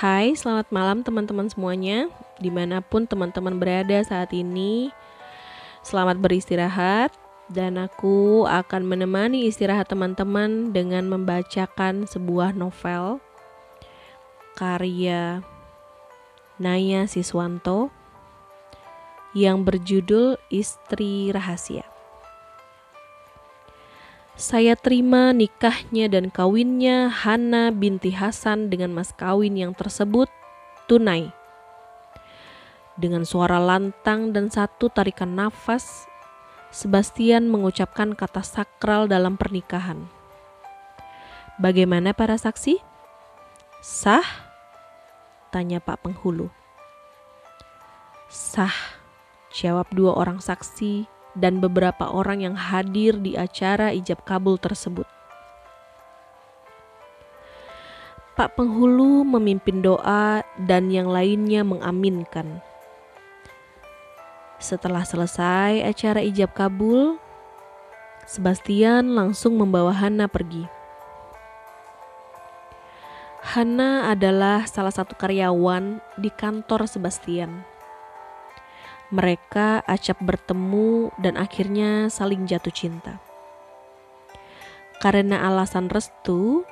Hai, selamat malam teman-teman semuanya, di mana pun teman-teman berada saat ini. Selamat beristirahat, dan aku akan menemani istirahat teman-teman dengan membacakan sebuah novel karya Naya Siswanto yang berjudul Istri Rahasia. Saya terima nikahnya dan kawinnya Hana binti Hasan dengan mas kawin yang tersebut tunai. Dengan suara lantang dan satu tarikan nafas, Sebastian mengucapkan kata sakral dalam pernikahan. Bagaimana para saksi? Sah? Tanya Pak Penghulu. Sah, jawab dua orang saksi dan beberapa orang yang hadir di acara ijab kabul tersebut. Pak Penghulu memimpin doa dan yang lainnya mengaminkan. Setelah selesai acara ijab kabul, Sebastian langsung membawa Hana pergi. Hana adalah salah satu karyawan di kantor Sebastian. Mereka acap bertemu dan akhirnya saling jatuh cinta. Karena alasan restu,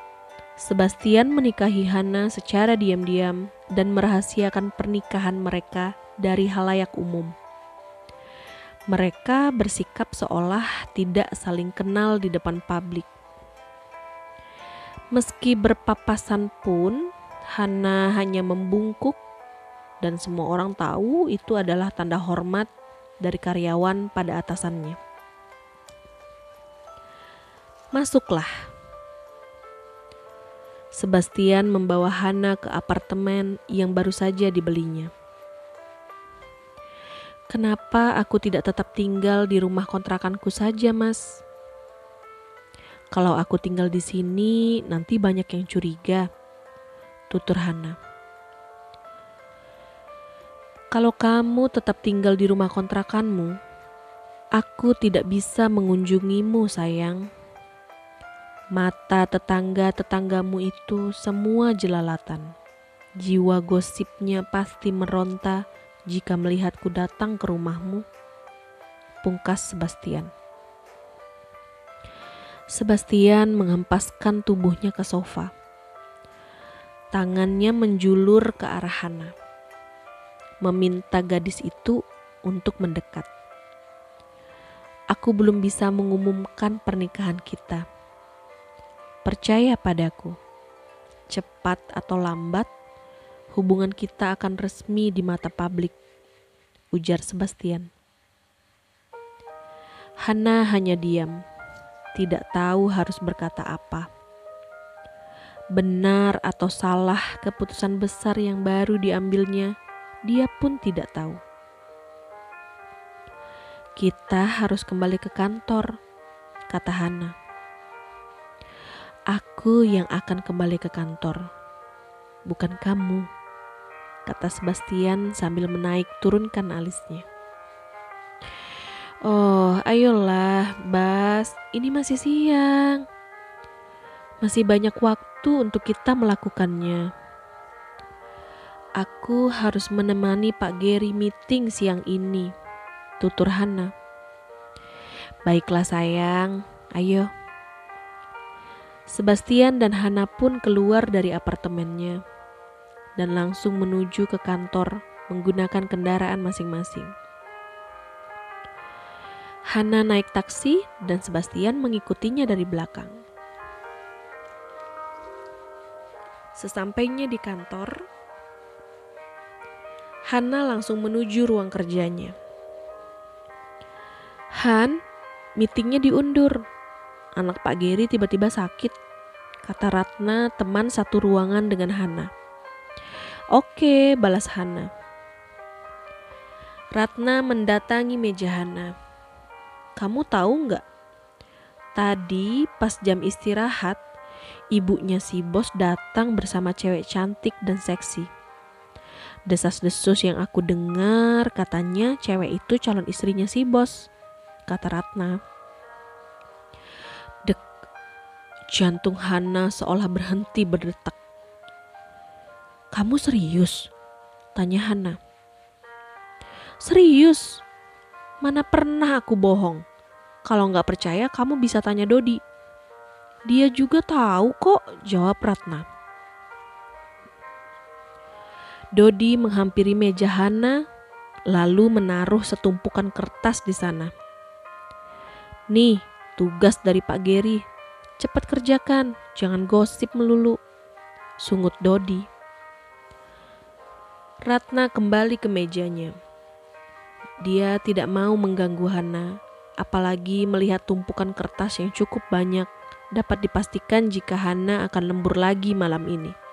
Sebastian menikahi Hana secara diam-diam dan merahasiakan pernikahan mereka dari halayak umum. Mereka bersikap seolah tidak saling kenal di depan publik. Meski berpapasan pun, Hana hanya membungkuk dan semua orang tahu itu adalah tanda hormat dari karyawan pada atasannya. Masuklah. Sebastian membawa Hana ke apartemen yang baru saja dibelinya. Kenapa aku tidak tetap tinggal di rumah kontrakanku saja, Mas? Kalau aku tinggal di sini, nanti banyak yang curiga. Tutur Hana. Kalau kamu tetap tinggal di rumah kontrakanmu, aku tidak bisa mengunjungimu, sayang. Mata tetangga-tetanggamu itu semua jelalatan. Jiwa gosipnya pasti meronta jika melihatku datang ke rumahmu. Pungkas Sebastian. Sebastian menghempaskan tubuhnya ke sofa. Tangannya menjulur ke arah Hana meminta gadis itu untuk mendekat. Aku belum bisa mengumumkan pernikahan kita. Percaya padaku, cepat atau lambat, hubungan kita akan resmi di mata publik, ujar Sebastian. Hana hanya diam, tidak tahu harus berkata apa. Benar atau salah keputusan besar yang baru diambilnya dia pun tidak tahu. Kita harus kembali ke kantor, kata Hana. Aku yang akan kembali ke kantor, bukan kamu, kata Sebastian sambil menaik turunkan alisnya. Oh, ayolah, Bas, ini masih siang. Masih banyak waktu untuk kita melakukannya. Aku harus menemani Pak Gary meeting siang ini, tutur Hana. Baiklah sayang, ayo. Sebastian dan Hana pun keluar dari apartemennya dan langsung menuju ke kantor menggunakan kendaraan masing-masing. Hana naik taksi dan Sebastian mengikutinya dari belakang. Sesampainya di kantor, Hana langsung menuju ruang kerjanya. Han, meetingnya diundur. Anak Pak Geri tiba-tiba sakit, kata Ratna teman satu ruangan dengan Hana. Oke, balas Hana. Ratna mendatangi meja Hana. Kamu tahu nggak? Tadi pas jam istirahat, ibunya si bos datang bersama cewek cantik dan seksi. Desas-desus yang aku dengar katanya cewek itu calon istrinya si bos, kata Ratna. Dek, jantung Hana seolah berhenti berdetak. Kamu serius? Tanya Hana. Serius? Mana pernah aku bohong? Kalau nggak percaya, kamu bisa tanya Dodi. Dia juga tahu kok, jawab Ratna. Dodi menghampiri meja Hana, lalu menaruh setumpukan kertas di sana. Nih, tugas dari Pak Geri. Cepat kerjakan, jangan gosip melulu. Sungut Dodi. Ratna kembali ke mejanya. Dia tidak mau mengganggu Hana, apalagi melihat tumpukan kertas yang cukup banyak dapat dipastikan jika Hana akan lembur lagi malam ini.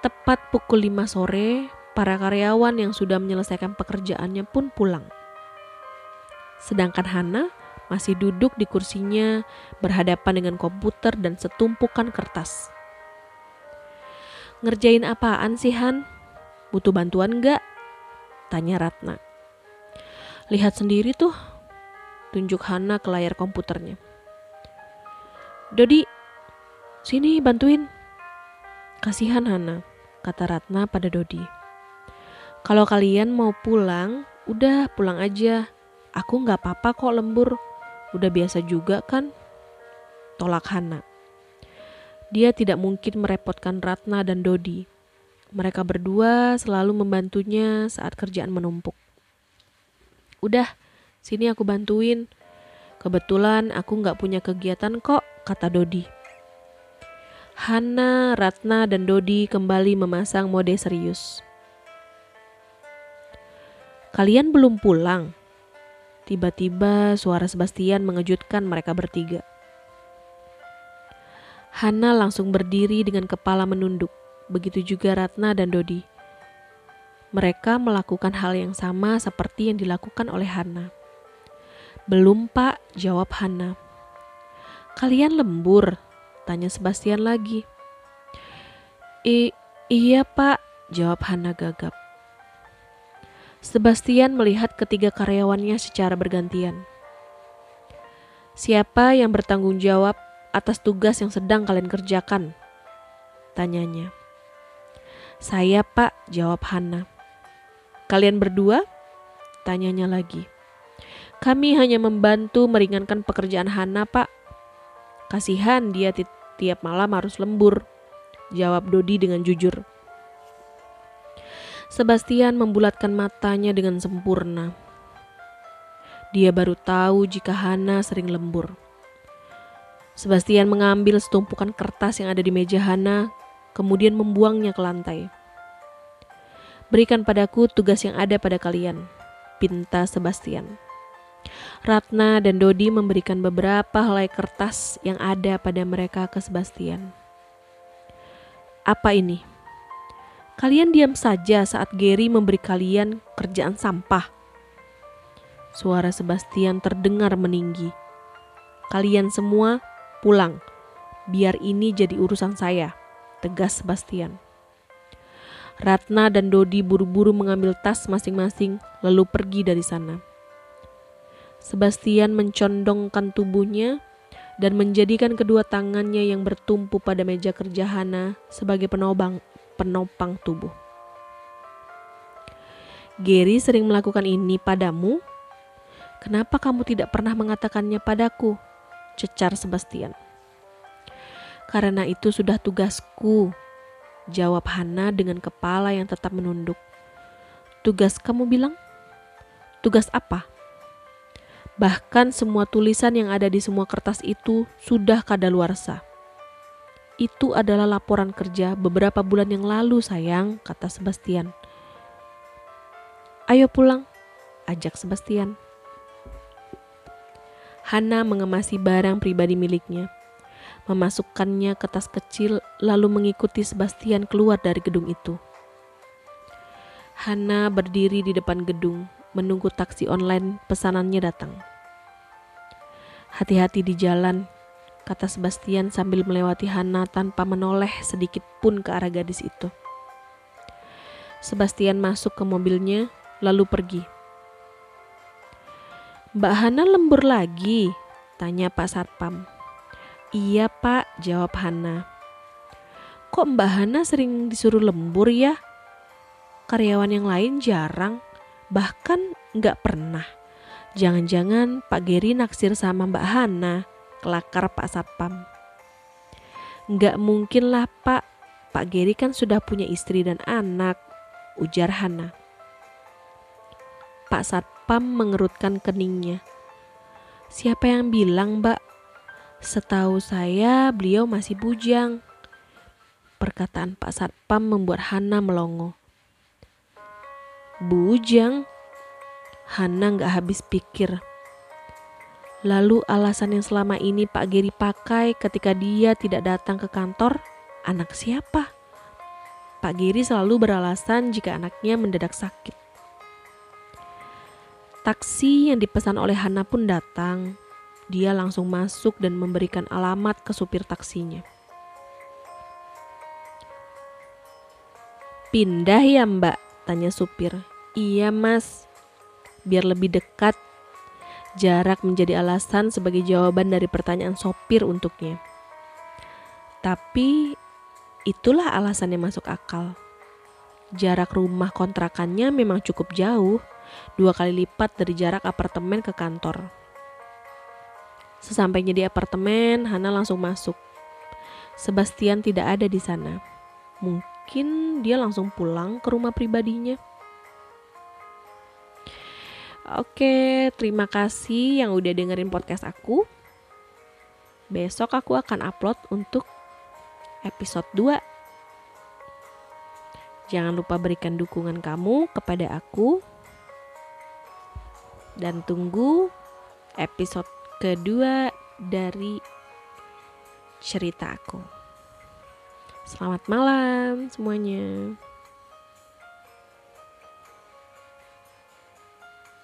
Tepat pukul 5 sore, para karyawan yang sudah menyelesaikan pekerjaannya pun pulang. Sedangkan Hana masih duduk di kursinya berhadapan dengan komputer dan setumpukan kertas. Ngerjain apaan sih Han? Butuh bantuan nggak? Tanya Ratna. Lihat sendiri tuh, tunjuk Hana ke layar komputernya. Dodi, sini bantuin. Kasihan Hana, kata Ratna pada Dodi. Kalau kalian mau pulang, udah pulang aja. Aku nggak apa-apa kok lembur. Udah biasa juga kan? Tolak Hana. Dia tidak mungkin merepotkan Ratna dan Dodi mereka berdua selalu membantunya saat kerjaan menumpuk. Udah, sini aku bantuin. Kebetulan aku nggak punya kegiatan kok, kata Dodi. Hana, Ratna, dan Dodi kembali memasang mode serius. Kalian belum pulang? Tiba-tiba suara Sebastian mengejutkan mereka bertiga. Hana langsung berdiri dengan kepala menunduk begitu juga Ratna dan Dodi. Mereka melakukan hal yang sama seperti yang dilakukan oleh Hana. Belum pak, jawab Hana. Kalian lembur? Tanya Sebastian lagi. I iya pak, jawab Hana gagap. Sebastian melihat ketiga karyawannya secara bergantian. Siapa yang bertanggung jawab atas tugas yang sedang kalian kerjakan? Tanyanya. Saya pak, jawab Hana. Kalian berdua? Tanyanya lagi. Kami hanya membantu meringankan pekerjaan Hana pak. Kasihan dia tiap malam harus lembur, jawab Dodi dengan jujur. Sebastian membulatkan matanya dengan sempurna. Dia baru tahu jika Hana sering lembur. Sebastian mengambil setumpukan kertas yang ada di meja Hana, kemudian membuangnya ke lantai. Berikan padaku tugas yang ada pada kalian, pinta Sebastian. Ratna dan Dodi memberikan beberapa helai kertas yang ada pada mereka ke Sebastian. Apa ini? Kalian diam saja saat Gary memberi kalian kerjaan sampah. Suara Sebastian terdengar meninggi. Kalian semua pulang, biar ini jadi urusan saya tegas Sebastian. Ratna dan Dodi buru-buru mengambil tas masing-masing lalu pergi dari sana. Sebastian mencondongkan tubuhnya dan menjadikan kedua tangannya yang bertumpu pada meja kerja Hana sebagai penopang, penopang tubuh. Gary sering melakukan ini padamu. Kenapa kamu tidak pernah mengatakannya padaku? Cecar Sebastian. Karena itu sudah tugasku, jawab Hana dengan kepala yang tetap menunduk. Tugas kamu bilang? Tugas apa? Bahkan semua tulisan yang ada di semua kertas itu sudah kadaluarsa. Itu adalah laporan kerja beberapa bulan yang lalu, sayang, kata Sebastian. Ayo pulang, ajak Sebastian. Hana mengemasi barang pribadi miliknya memasukkannya ke tas kecil, lalu mengikuti Sebastian keluar dari gedung itu. Hana berdiri di depan gedung, menunggu taksi online pesanannya datang. Hati-hati di jalan, kata Sebastian sambil melewati Hana tanpa menoleh sedikit pun ke arah gadis itu. Sebastian masuk ke mobilnya, lalu pergi. Mbak Hana lembur lagi, tanya Pak Satpam. Iya pak, jawab Hana. Kok Mbak Hana sering disuruh lembur ya? Karyawan yang lain jarang, bahkan nggak pernah. Jangan-jangan Pak Geri naksir sama Mbak Hana, kelakar Pak. Nggak mungkin lah Pak, Pak Geri kan sudah punya istri dan anak, ujar Hana. Pak Satpam mengerutkan keningnya. Siapa yang bilang, Mbak? Setahu saya beliau masih bujang. Perkataan Pak Satpam membuat Hana melongo. Bujang? Hana nggak habis pikir. Lalu alasan yang selama ini Pak Geri pakai ketika dia tidak datang ke kantor, anak siapa? Pak Geri selalu beralasan jika anaknya mendadak sakit. Taksi yang dipesan oleh Hana pun datang. Dia langsung masuk dan memberikan alamat ke supir taksinya. Pindah ya mbak? Tanya supir. Iya mas, biar lebih dekat Jarak menjadi alasan sebagai jawaban dari pertanyaan sopir untuknya. Tapi itulah alasan yang masuk akal. Jarak rumah kontrakannya memang cukup jauh, dua kali lipat dari jarak apartemen ke kantor. Sesampainya di apartemen, Hana langsung masuk. Sebastian tidak ada di sana. Mungkin dia langsung pulang ke rumah pribadinya. Oke, terima kasih yang udah dengerin podcast aku. Besok aku akan upload untuk episode 2. Jangan lupa berikan dukungan kamu kepada aku. Dan tunggu episode kedua dari cerita aku. Selamat malam semuanya.